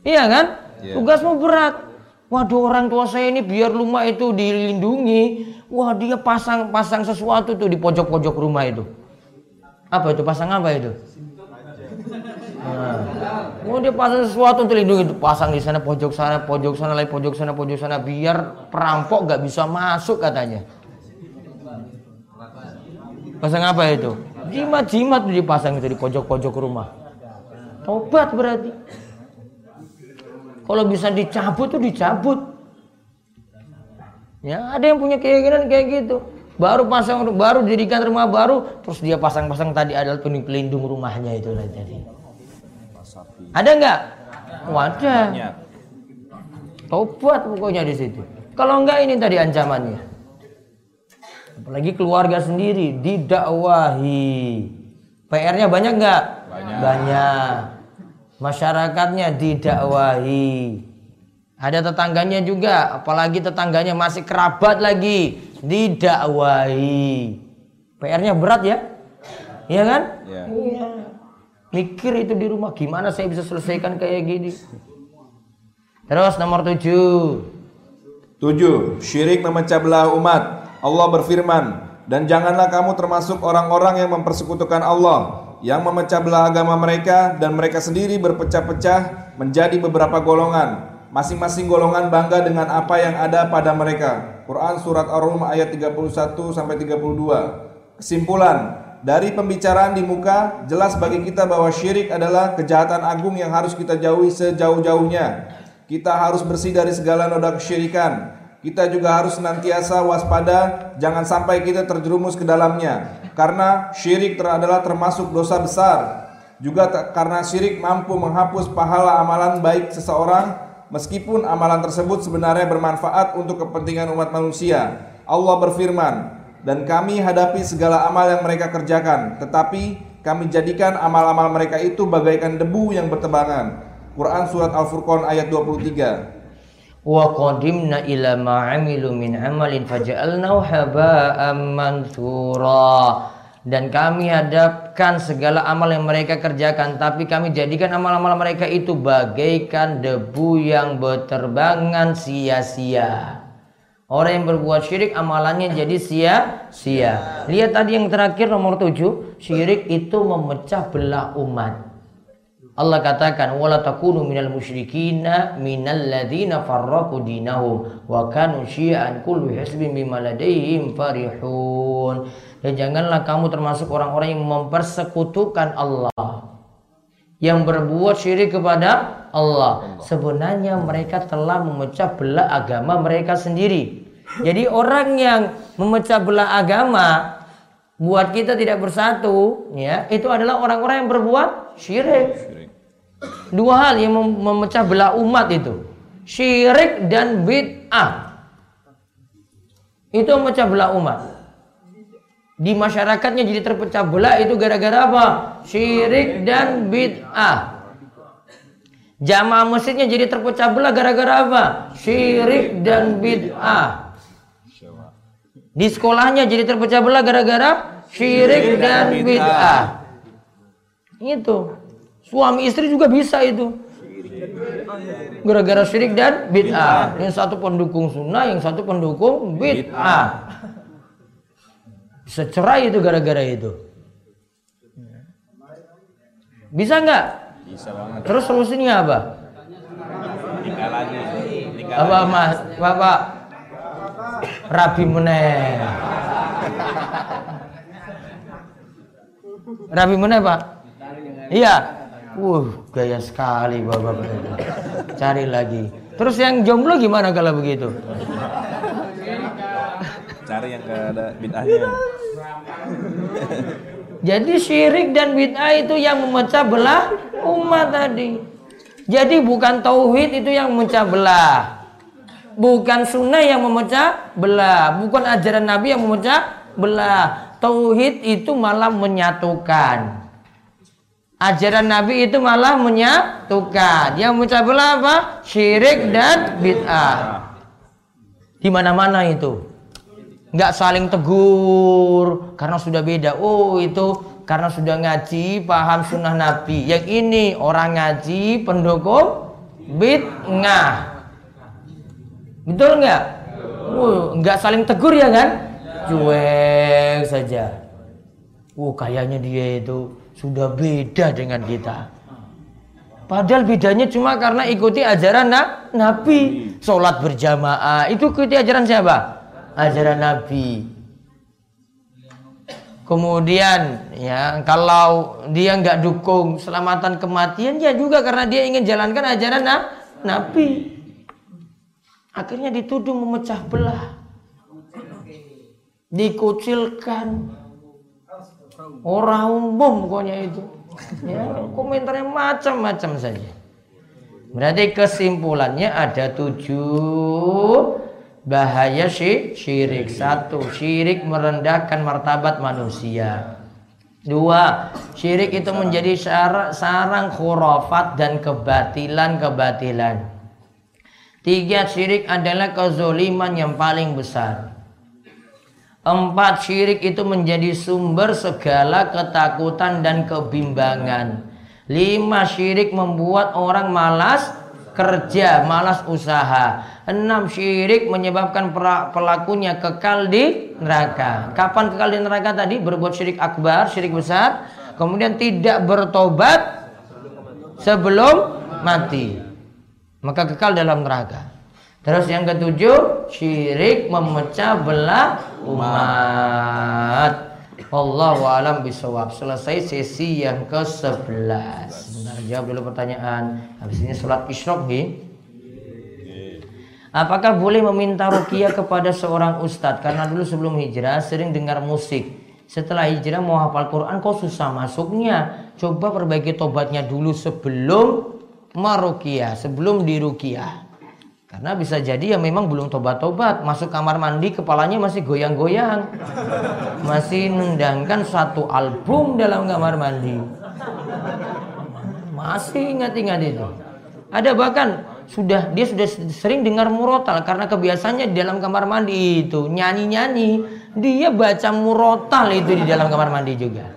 Iya kan? Yeah. Tugasmu berat. Waduh orang tua saya ini biar rumah itu dilindungi. Wah dia pasang pasang sesuatu tuh di pojok-pojok rumah itu. Apa itu pasang apa itu? Nah, oh dia pasang sesuatu untuk lindungi pasang di sana pojok sana pojok sana lagi pojok sana pojok sana biar perampok gak bisa masuk katanya. Pasang apa itu? Jimat-jimat tuh dipasang itu di pojok-pojok rumah. Tobat berarti. Kalau bisa dicabut tuh dicabut. Ya, ada yang punya keyakinan kayak gitu. Baru pasang baru dirikan rumah baru terus dia pasang-pasang tadi adalah pelindung rumahnya itu lah tadi. Ada nggak? Wadah. Tobat pokoknya di situ. Kalau enggak ini tadi ancamannya. Apalagi keluarga sendiri didakwahi. PR-nya banyak nggak? Banyak. banyak masyarakatnya didakwahi. Ada tetangganya juga, apalagi tetangganya masih kerabat lagi, didakwahi. PR-nya berat ya? Iya kan? Iya. Ya. Mikir itu di rumah, gimana saya bisa selesaikan kayak gini? Terus nomor tujuh. Tujuh, syirik memecah belah umat. Allah berfirman, dan janganlah kamu termasuk orang-orang yang mempersekutukan Allah yang memecah belah agama mereka dan mereka sendiri berpecah-pecah menjadi beberapa golongan. Masing-masing golongan bangga dengan apa yang ada pada mereka. Quran surat Ar-Rum ayat 31 sampai 32. Kesimpulan, dari pembicaraan di muka jelas bagi kita bahwa syirik adalah kejahatan agung yang harus kita jauhi sejauh-jauhnya. Kita harus bersih dari segala noda kesyirikan. Kita juga harus senantiasa waspada jangan sampai kita terjerumus ke dalamnya karena syirik adalah termasuk dosa besar. Juga karena syirik mampu menghapus pahala amalan baik seseorang meskipun amalan tersebut sebenarnya bermanfaat untuk kepentingan umat manusia. Allah berfirman, "Dan kami hadapi segala amal yang mereka kerjakan, tetapi kami jadikan amal-amal mereka itu bagaikan debu yang bertebangan." Quran surat Al-Furqan ayat 23 wa qadimna ila ma amilu min amalin faja'alnahu haba'an mansura dan kami hadapkan segala amal yang mereka kerjakan tapi kami jadikan amal-amal mereka itu bagaikan debu yang berterbangan sia-sia Orang yang berbuat syirik amalannya jadi sia-sia. Lihat tadi yang terakhir nomor tujuh, syirik itu memecah belah umat. Allah katakan wala takunu minal musyrikina minal ladzina farraqu dinahum wa kanu syi'an kullu hisbin bima ladaihim farihun. Dan janganlah kamu termasuk orang-orang yang mempersekutukan Allah. Yang berbuat syirik kepada Allah. Sebenarnya mereka telah memecah belah agama mereka sendiri. Jadi orang yang memecah belah agama buat kita tidak bersatu, ya, itu adalah orang-orang yang berbuat syirik. Dua hal yang mem- memecah belah umat itu. Syirik dan bid'ah. Itu memecah belah umat. Di masyarakatnya jadi terpecah belah itu gara-gara apa? Syirik dan bid'ah. Jamaah masjidnya jadi terpecah belah gara-gara apa? Syirik dan bid'ah. Di sekolahnya jadi terpecah belah gara-gara syirik dan bid'ah. Itu. Suami istri juga bisa itu. Gara-gara syirik dan bid'ah. Yang satu pendukung sunnah, yang satu pendukung bid'ah. Bisa cerai itu gara-gara itu. Bisa nggak? Bisa banget. Terus solusinya apa? Nikah lagi. Nikah Apa mas? Bapak rabi meneh. Rabi meneh pak? Iya. Wuh, gaya sekali bapak itu. Cari lagi. Terus yang jomblo gimana kalau begitu? Cari yang gak ada bid'ahnya. Jadi syirik dan bid'ah itu yang memecah belah umat tadi. Jadi bukan tauhid itu yang memecah belah. Bukan sunnah yang memecah belah. Bukan ajaran Nabi yang memecah belah. Tauhid itu malah menyatukan. Ajaran Nabi itu malah menyatukan. Yang memecah belah apa? Syirik dan bid'ah. Di mana-mana itu nggak saling tegur karena sudah beda. Oh itu karena sudah ngaji paham sunnah Nabi. Yang ini orang ngaji pendukung bid'ah. Betul nggak? Uh, nggak saling tegur ya kan? Cuek saja. Uh, kayaknya dia itu sudah beda dengan kita. Padahal bedanya cuma karena ikuti ajaran na Nabi. Sholat berjamaah. Itu ikuti ajaran siapa? Ajaran Nabi. Kemudian ya kalau dia nggak dukung selamatan kematian ya juga karena dia ingin jalankan ajaran na Nabi. Akhirnya dituduh memecah belah. Dikucilkan. Orang umum pokoknya itu. Ya, komentarnya macam-macam saja. Berarti kesimpulannya ada tujuh bahaya syi- syirik. Satu, syirik merendahkan martabat manusia. Dua, syirik itu menjadi sar- sarang khurafat dan kebatilan-kebatilan. Tiga, syirik adalah kezoliman yang paling besar. Empat, syirik itu menjadi sumber segala ketakutan dan kebimbangan. Lima, syirik membuat orang malas kerja, malas usaha. Enam, syirik menyebabkan pelakunya kekal di neraka. Kapan kekal di neraka tadi? Berbuat syirik akbar, syirik besar. Kemudian tidak bertobat sebelum mati. Maka kekal dalam neraka. Terus yang ketujuh, syirik memecah belah umat. Allah alam bisawab. Selesai sesi yang ke-11. Sebentar jawab dulu pertanyaan. Habis ini sholat isyrok. Apakah boleh meminta rukiah kepada seorang ustadz? Karena dulu sebelum hijrah sering dengar musik. Setelah hijrah mau hafal Quran kok susah masuknya. Coba perbaiki tobatnya dulu sebelum merukiah, sebelum dirukiah. Karena bisa jadi ya memang belum tobat-tobat. Masuk kamar mandi kepalanya masih goyang-goyang. Masih nendangkan satu album dalam kamar mandi. Masih ingat-ingat itu. Ada bahkan sudah dia sudah sering dengar murotal karena kebiasaannya di dalam kamar mandi itu nyanyi-nyanyi. Dia baca murotal itu di dalam kamar mandi juga.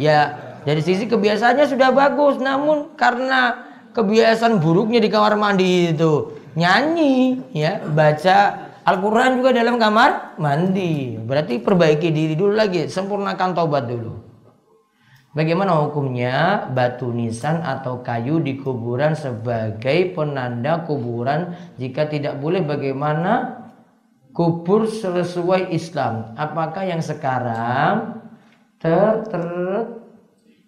Ya, dari sisi kebiasaannya sudah bagus, namun karena kebiasaan buruknya di kamar mandi itu nyanyi, ya, baca Al-Quran juga dalam kamar mandi. Berarti perbaiki diri dulu lagi, sempurnakan taubat dulu. Bagaimana hukumnya batu nisan atau kayu di kuburan sebagai penanda kuburan? Jika tidak boleh, bagaimana kubur sesuai Islam? Apakah yang sekarang ter, ter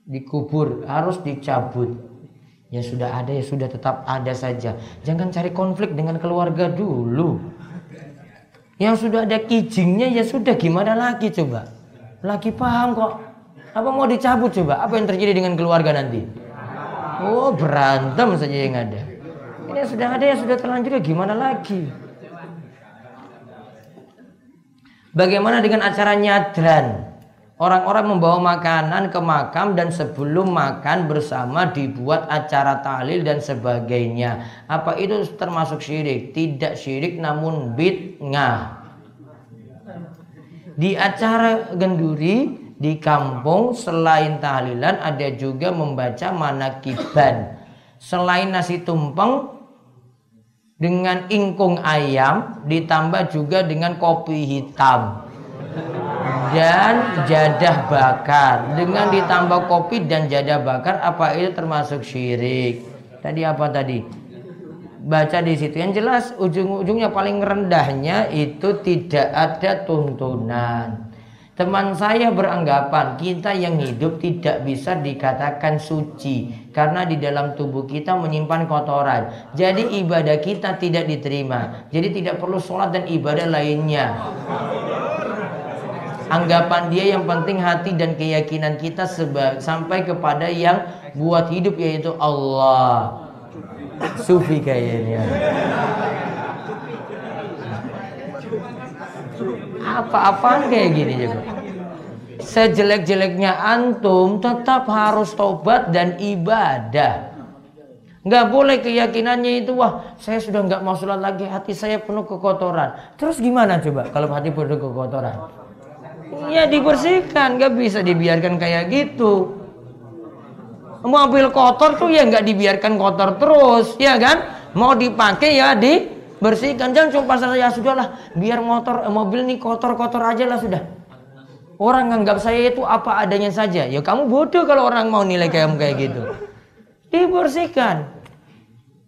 dikubur harus dicabut? Ya sudah ada ya sudah tetap ada saja. Jangan cari konflik dengan keluarga dulu. Yang sudah ada kijingnya ya sudah gimana lagi coba? Lagi paham kok. Apa mau dicabut coba? Apa yang terjadi dengan keluarga nanti? Oh berantem saja yang ada. Ini sudah ada yang sudah terlanjur ya gimana lagi? Bagaimana dengan acara nyadran? Orang-orang membawa makanan ke makam dan sebelum makan bersama dibuat acara tahlil dan sebagainya. Apa itu termasuk syirik? Tidak syirik namun bid'ah. Di acara genduri di kampung selain tahlilan ada juga membaca manakiban. Selain nasi tumpeng dengan ingkung ayam ditambah juga dengan kopi hitam dan jadah bakar dengan ditambah kopi dan jadah bakar apa itu termasuk syirik tadi apa tadi baca di situ yang jelas ujung-ujungnya paling rendahnya itu tidak ada tuntunan Teman saya beranggapan kita yang hidup tidak bisa dikatakan suci karena di dalam tubuh kita menyimpan kotoran. Jadi ibadah kita tidak diterima. Jadi tidak perlu sholat dan ibadah lainnya. Anggapan dia yang penting hati dan keyakinan kita sampai kepada yang buat hidup yaitu Allah. Sufi kayaknya apa-apaan kayak gini juga. Sejelek-jeleknya antum tetap harus tobat dan ibadah. Nggak boleh keyakinannya itu wah saya sudah nggak mau sholat lagi hati saya penuh kekotoran. Terus gimana coba kalau hati penuh kekotoran? Ya dibersihkan, nggak bisa dibiarkan kayak gitu. Mobil kotor tuh ya nggak dibiarkan kotor terus, ya kan? Mau dipakai ya di bersihkan jangan cuma pasal ya sudahlah biar motor eh, mobil nih kotor-kotor aja lah sudah. Orang nganggap saya itu apa adanya saja. Ya kamu bodoh kalau orang mau nilai kayak kayak gitu. Dibersihkan.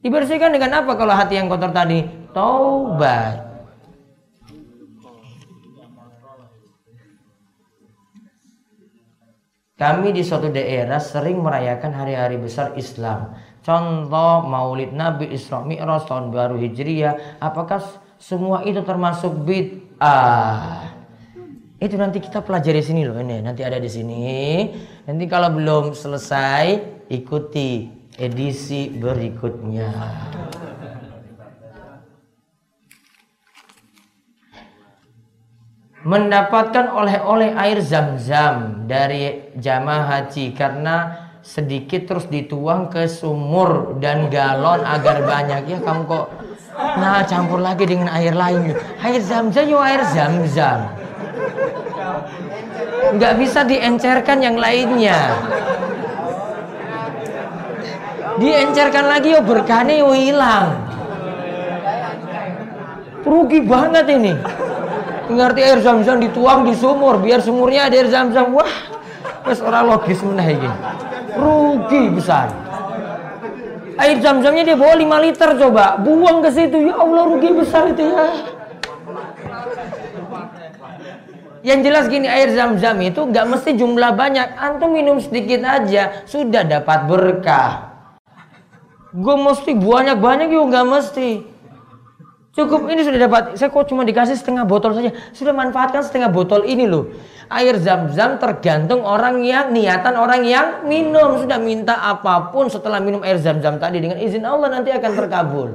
Dibersihkan dengan apa kalau hati yang kotor tadi? Taubat Kami di suatu daerah sering merayakan hari-hari besar Islam. Contoh Maulid Nabi Isra Mi'raj tahun baru Hijriah, apakah semua itu termasuk bid'ah? Itu nanti kita pelajari sini loh ini, nanti ada di sini. Nanti kalau belum selesai ikuti edisi berikutnya. Mendapatkan oleh-oleh air zam-zam dari jamaah haji karena sedikit terus dituang ke sumur dan galon agar banyak. Ya kamu kok nah campur lagi dengan air lain air zam-zam yo air zam-zam. Nggak bisa diencerkan yang lainnya. Diencerkan lagi yo berkahnya yo hilang. Rugi banget ini ngerti air zam-zam dituang di sumur biar sumurnya ada air zam-zam. Wah wes orang logis meneh ini rugi besar air zam-zamnya dia bawa 5 liter coba. Buang ke situ. Ya Allah rugi besar itu ya. Yang jelas gini air zam-zam itu nggak mesti jumlah banyak. Antum minum sedikit aja sudah dapat berkah. Gue mesti banyak-banyak juga nggak mesti Cukup ini sudah dapat. Saya kok cuma dikasih setengah botol saja. Sudah manfaatkan setengah botol ini loh. Air zam-zam tergantung orang yang niatan orang yang minum. Sudah minta apa pun setelah minum air zam-zam tadi dengan izin Allah nanti akan terkabul.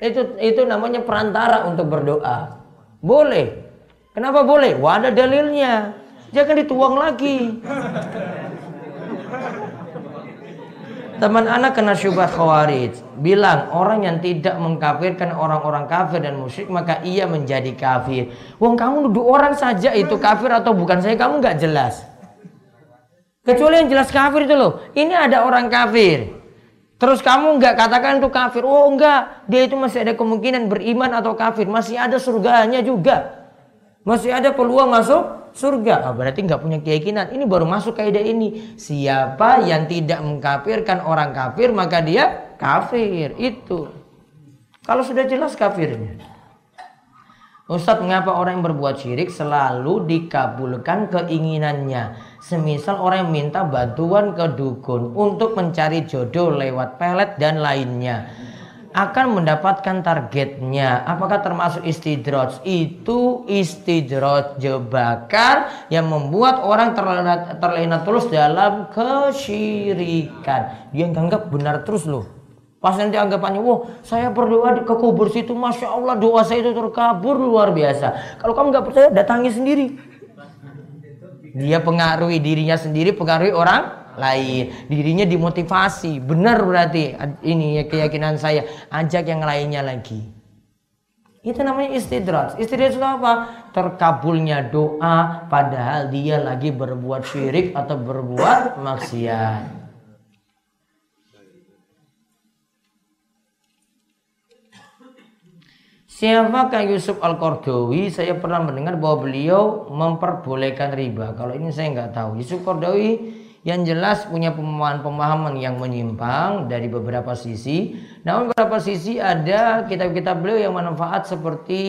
Itu itu namanya perantara untuk berdoa. Boleh. Kenapa boleh? Wah ada dalilnya. Jangan dituang lagi. Teman anak kena syubhat khawarij. Bilang orang yang tidak mengkafirkan orang-orang kafir dan musyrik maka ia menjadi kafir. Wong kamu nuduh orang saja itu kafir atau bukan saya kamu nggak jelas. Kecuali yang jelas kafir itu loh. Ini ada orang kafir. Terus kamu nggak katakan itu kafir. Oh enggak, dia itu masih ada kemungkinan beriman atau kafir. Masih ada surganya juga. Masih ada peluang masuk surga. Oh, berarti nggak punya keyakinan. Ini baru masuk kaidah ini. Siapa yang tidak mengkafirkan orang kafir maka dia kafir. Itu. Kalau sudah jelas kafirnya. Ustadz mengapa orang yang berbuat syirik selalu dikabulkan keinginannya Semisal orang yang minta bantuan ke dukun untuk mencari jodoh lewat pelet dan lainnya akan mendapatkan targetnya. Apakah termasuk istidroj? Itu istidroj jebakan yang membuat orang terlena, terlena terus dalam kesyirikan. Dia nganggap benar terus loh. Pas nanti anggapannya, wah saya berdoa ke kubur situ, masya Allah doa saya itu terkabur luar biasa. Kalau kamu nggak percaya, datangi sendiri. Dia pengaruhi dirinya sendiri, pengaruhi orang lain. Dirinya dimotivasi. Benar berarti ini ya keyakinan saya. Ajak yang lainnya lagi. Itu namanya istidraj. Istidraj itu apa? Terkabulnya doa padahal dia lagi berbuat syirik atau berbuat maksiat. Siapakah Yusuf Al-Qardawi? Saya pernah mendengar bahwa beliau memperbolehkan riba. Kalau ini saya nggak tahu. Yusuf Qardawi yang jelas punya pemahaman-pemahaman yang menyimpang dari beberapa sisi. Namun beberapa sisi ada kitab-kitab beliau yang manfaat seperti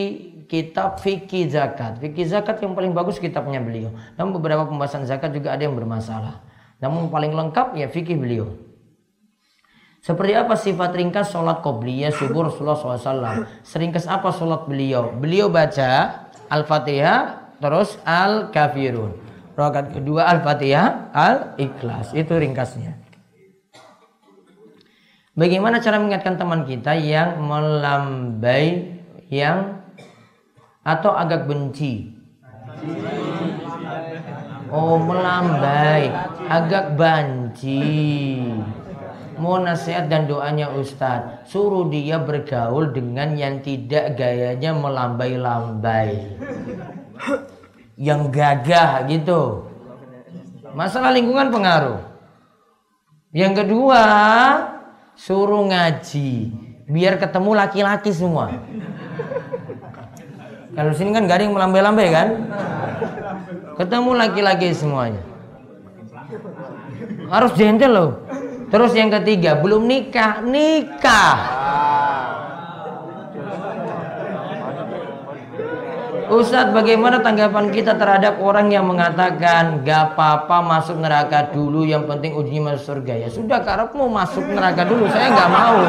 kitab fikih zakat. Fikih zakat yang paling bagus kitabnya beliau. Namun beberapa pembahasan zakat juga ada yang bermasalah. Namun paling lengkap ya fikih beliau. Seperti apa sifat ringkas sholat qobliyah subuh Rasulullah SAW? Seringkas apa sholat beliau? Beliau baca Al-Fatihah terus Al-Kafirun. Rakaat kedua Al-Fatihah, Al-Ikhlas. Itu ringkasnya. Bagaimana cara mengingatkan teman kita yang melambai yang atau agak benci? Oh, melambai, agak banci. Mau nasihat dan doanya Ustadz Suruh dia bergaul dengan yang tidak gayanya melambai-lambai yang gagah gitu. Masalah lingkungan pengaruh. Yang kedua, suruh ngaji biar ketemu laki-laki semua. Kalau sini kan garing melambai-lambai kan? Ketemu laki-laki semuanya. Harus gentle loh. Terus yang ketiga, belum nikah, nikah. Ustadz bagaimana tanggapan kita terhadap orang yang mengatakan gak apa-apa masuk neraka dulu yang penting ujinya masuk surga. Ya sudah karena mau masuk neraka dulu. Saya nggak mau.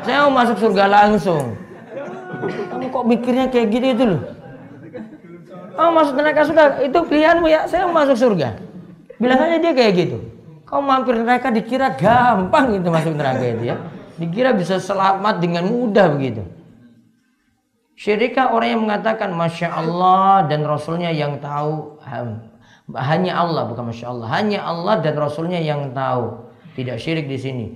Saya mau masuk surga langsung. Kamu kok mikirnya kayak gitu itu loh? Oh masuk neraka sudah itu pilihanmu ya. Saya mau masuk surga. Bilang aja dia kayak gitu. Kau mampir neraka dikira gampang gitu masuk neraka itu ya. Dikira bisa selamat dengan mudah begitu Syirikah orang yang mengatakan Masya Allah dan Rasulnya yang tahu? Hanya Allah bukan Masya Allah. Hanya Allah dan Rasulnya yang tahu. Tidak syirik di sini.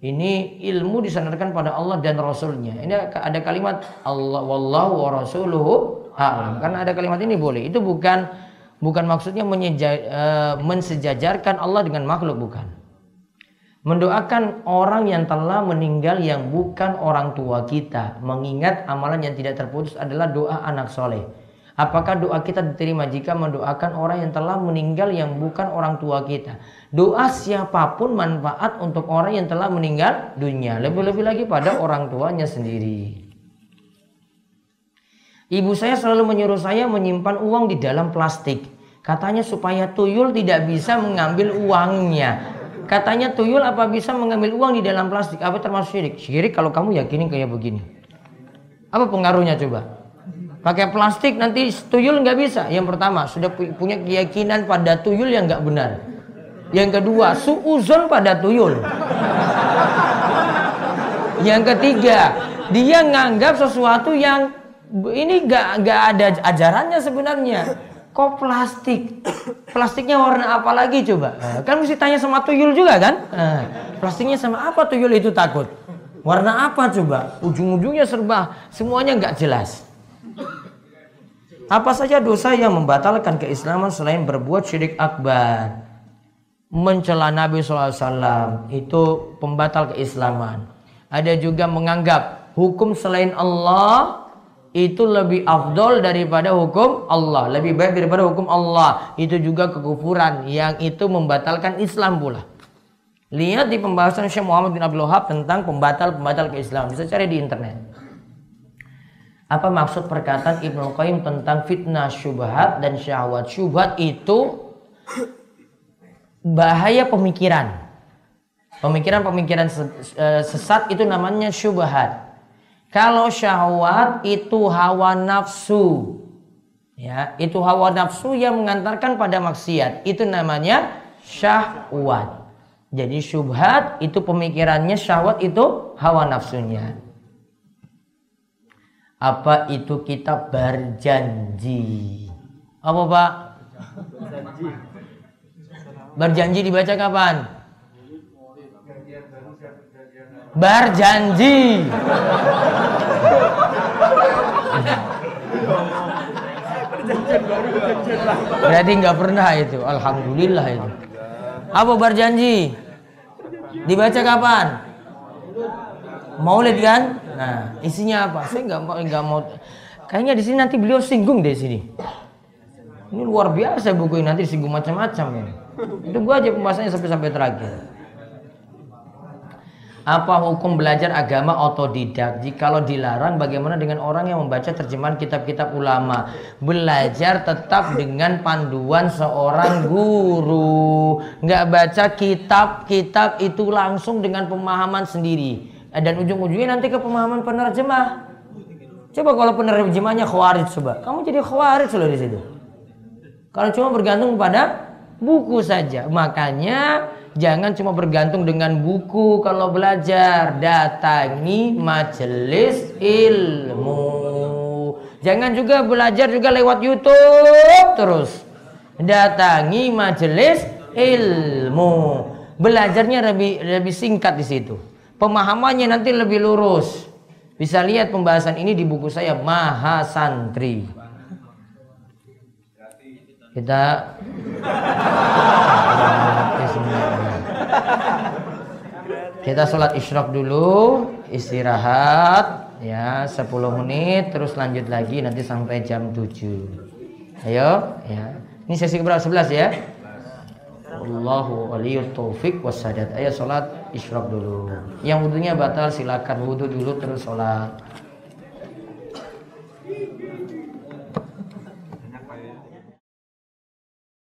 Ini ilmu disandarkan pada Allah dan Rasulnya. Ini ada kalimat Allah Wallahu wa rasuluhu a'lam. Karena ada kalimat ini boleh. Itu bukan bukan maksudnya uh, mensejajarkan Allah dengan makhluk bukan Mendoakan orang yang telah meninggal yang bukan orang tua kita. Mengingat amalan yang tidak terputus adalah doa anak soleh. Apakah doa kita diterima jika mendoakan orang yang telah meninggal yang bukan orang tua kita? Doa siapa pun manfaat untuk orang yang telah meninggal dunia. Lebih-lebih lagi pada orang tuanya sendiri. Ibu saya selalu menyuruh saya menyimpan uang di dalam plastik. Katanya supaya tuyul tidak bisa mengambil uangnya. Katanya tuyul apa bisa mengambil uang di dalam plastik? Apa termasuk syirik? Syirik kalau kamu yakini kayak begini. Apa pengaruhnya coba? Pakai plastik nanti tuyul nggak bisa. Yang pertama sudah punya keyakinan pada tuyul yang nggak benar. Yang kedua suuzon pada tuyul. Yang ketiga dia nganggap sesuatu yang ini nggak nggak ada ajarannya sebenarnya kok plastik? Plastiknya warna apa lagi coba? Nah, kan mesti tanya sama tuyul juga kan? Nah, plastiknya sama apa tuyul itu takut? Warna apa coba? Ujung-ujungnya serba semuanya nggak jelas. Apa saja dosa yang membatalkan keislaman selain berbuat syirik akbar? Mencela Nabi SAW itu pembatal keislaman. Ada juga menganggap hukum selain Allah itu lebih afdol daripada hukum Allah, lebih baik daripada hukum Allah. Itu juga kekufuran yang itu membatalkan Islam pula. Lihat di pembahasan Syekh Muhammad bin Abdul Wahab tentang pembatal-pembatal keislaman. Bisa cari di internet. Apa maksud perkataan Ibnu Qayyim tentang fitnah syubhat dan syahwat? Syubhat itu bahaya pemikiran. Pemikiran-pemikiran eh, sesat itu namanya syubhat. Kalau syahwat itu hawa nafsu. Ya, itu hawa nafsu yang mengantarkan pada maksiat. Itu namanya syahwat. Jadi syubhat itu pemikirannya, syahwat itu hawa nafsunya. Apa itu kita berjanji? Apa Pak? Berjanji dibaca kapan? Berjanji. Berarti nggak pernah itu. Alhamdulillah itu. Apa berjanji? Dibaca kapan? Maulid kan? Nah, isinya apa? Saya nggak mau nggak mau. Kayaknya di sini nanti beliau singgung deh sini. Ini luar biasa buku ini nanti singgung macam-macam ini. Itu gua aja pembahasannya sampai sampai terakhir. Apa hukum belajar agama otodidak? Jikalau dilarang, bagaimana dengan orang yang membaca terjemahan kitab-kitab ulama? Belajar tetap dengan panduan seorang guru. Nggak baca kitab-kitab itu langsung dengan pemahaman sendiri. Dan ujung-ujungnya nanti ke pemahaman penerjemah. Coba kalau penerjemahnya khawarij coba. Kamu jadi khawarij loh di situ. Kalau cuma bergantung pada buku saja. Makanya Jangan cuma bergantung dengan buku kalau belajar. Datangi majelis ilmu. Jangan juga belajar juga lewat YouTube terus. Datangi majelis ilmu. Belajarnya lebih lebih singkat di situ. Pemahamannya nanti lebih lurus. Bisa lihat pembahasan ini di buku saya Mahasantri. Kita kita sholat isyraq dulu, istirahat ya 10 menit terus lanjut lagi nanti sampai jam 7. Ayo ya. Ini sesi keberapa 11 ya? Allahu waliyul taufik wasadat. Ayo sholat isyraq dulu. Yang wudhunya batal silakan wudhu dulu terus sholat.